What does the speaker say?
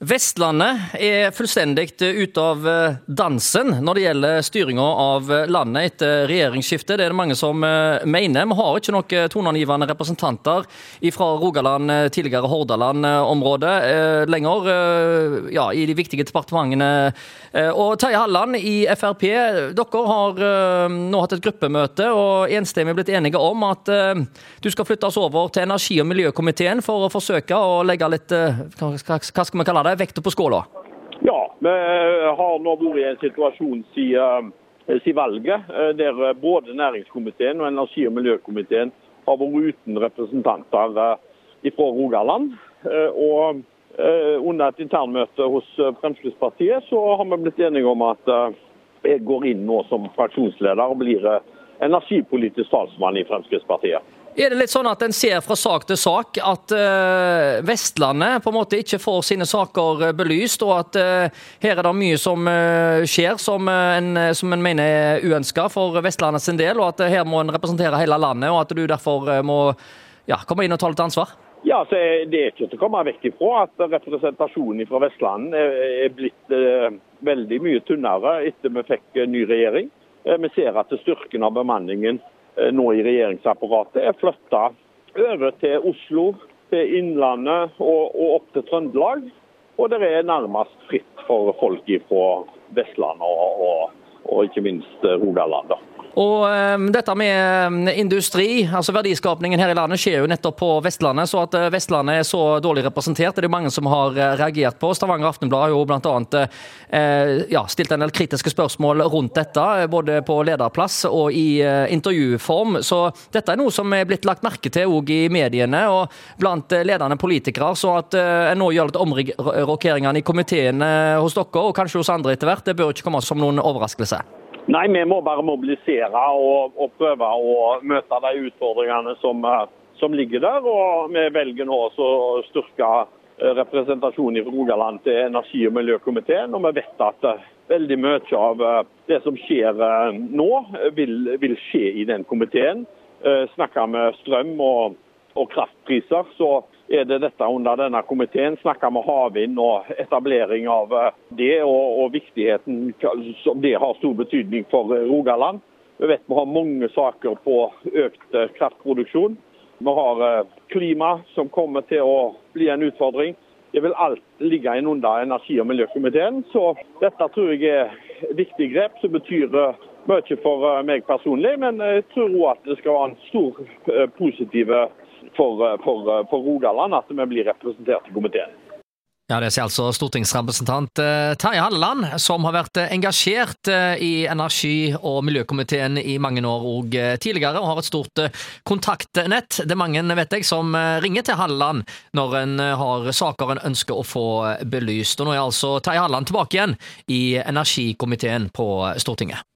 Vestlandet er fullstendig ute av eh, dansen når det gjelder styringa av landet etter regjeringsskiftet. Det er det mange som eh, mener. Vi har ikke noen toneangivende representanter fra Rogaland, eh, tidligere Hordaland-området lenger ja, i de viktige departementene. Og Terje Halland i Frp, dere har nå hatt et gruppemøte og enstemmig blitt enige om at du skal flyttes over til energi- og miljøkomiteen for å forsøke å legge litt hva skal vi kalle det? Det vekta på skåla? Ja, vi har nå vært i en situasjon siden, eh, siden valget eh, der både næringskomiteen og energi- og miljøkomiteen har vært uten representanter eh, fra Rogaland. Og under et internmøte hos Fremskrittspartiet så har vi blitt enige om at jeg går inn nå som fraksjonsleder og blir energipolitisk talsmann i Fremskrittspartiet. Er det litt sånn at en ser fra sak til sak at uh, Vestlandet på en måte ikke får sine saker eh, belyst, og at uh, her er det mye som uh, skjer som en, som en mener er uønska for Vestlandet sin del, og at her må en representere hele landet, og at du derfor må ja, komme inn og ta litt ansvar? Ja, så Det er ikke til å komme vekk ifra at representasjonen fra Vestlandet er blitt veldig mye tynnere etter vi fikk ny regjering. Vi ser at styrken av bemanningen nå i regjeringsapparatet, er flytta over til Oslo, til Innlandet og, og, opp til Trøndelag. Og det er nærmest fritt for folk fra Vestlandet og, og, og ikke minst Rogaland. Og um, dette med ehm, industri, altså verdiskapningen her i landet skjer jo nettopp på Vestlandet. Så at eh, Vestlandet er så dårlig representert, det er det mange som har eh, reagert på. Stavanger Aftenblad har jo bl.a. Uh, ja, stilt en del kritiske spørsmål rundt dette, både på lederplass og i uh, intervjuform. Så dette er noe som er blitt lagt merke til òg i mediene og blant ledende politikere. Så at uh, en nå gjør litt omrokeringene i komiteen hos dere, og kanskje hos andre etter hvert, det bør ikke komme som noen overraskelse. Nei, vi må bare mobilisere og, og prøve å møte de utfordringene som, eh, som, ligger der. Og vi velger nå å styrke eh, representasjonen i Rogaland til energi- og miljøkomiteen. Og vi vet at eh, veldig mye av det som skjer nå, vil, vil skje i den komiteen. Snakker med strøm og, og kraftpriser, så er det dette under denne komiteen. Snakker med havvind og etablering av eh, det, og, og, viktigheten som det har stor betydning for eh, Rogaland. Vi vet vi har mange saker på økt eh, kraftproduksjon. Vi har klima som kommer til å bli en utfordring. Det vil alt ligge inn under energi- og miljøkomiteen. Så dette tror jeg er viktig grep som betyr mye for meg personlig. Men jeg tror òg at det skal være en stor positiv for, eh, for, eh, for Rogaland at vi blir representert i komiteen. Ja, Det sier altså stortingsrepresentant eh, Terje Halleland, som har vært engasjert i energi- og miljøkomiteen i mange år og tidligere, og har et stort kontaktnett. Det er mange, vet jeg, som ringer til Halleland når en har saker en ønsker å få belyst. Og Nå er altså Terje Halleland tilbake igjen i energikomiteen på Stortinget.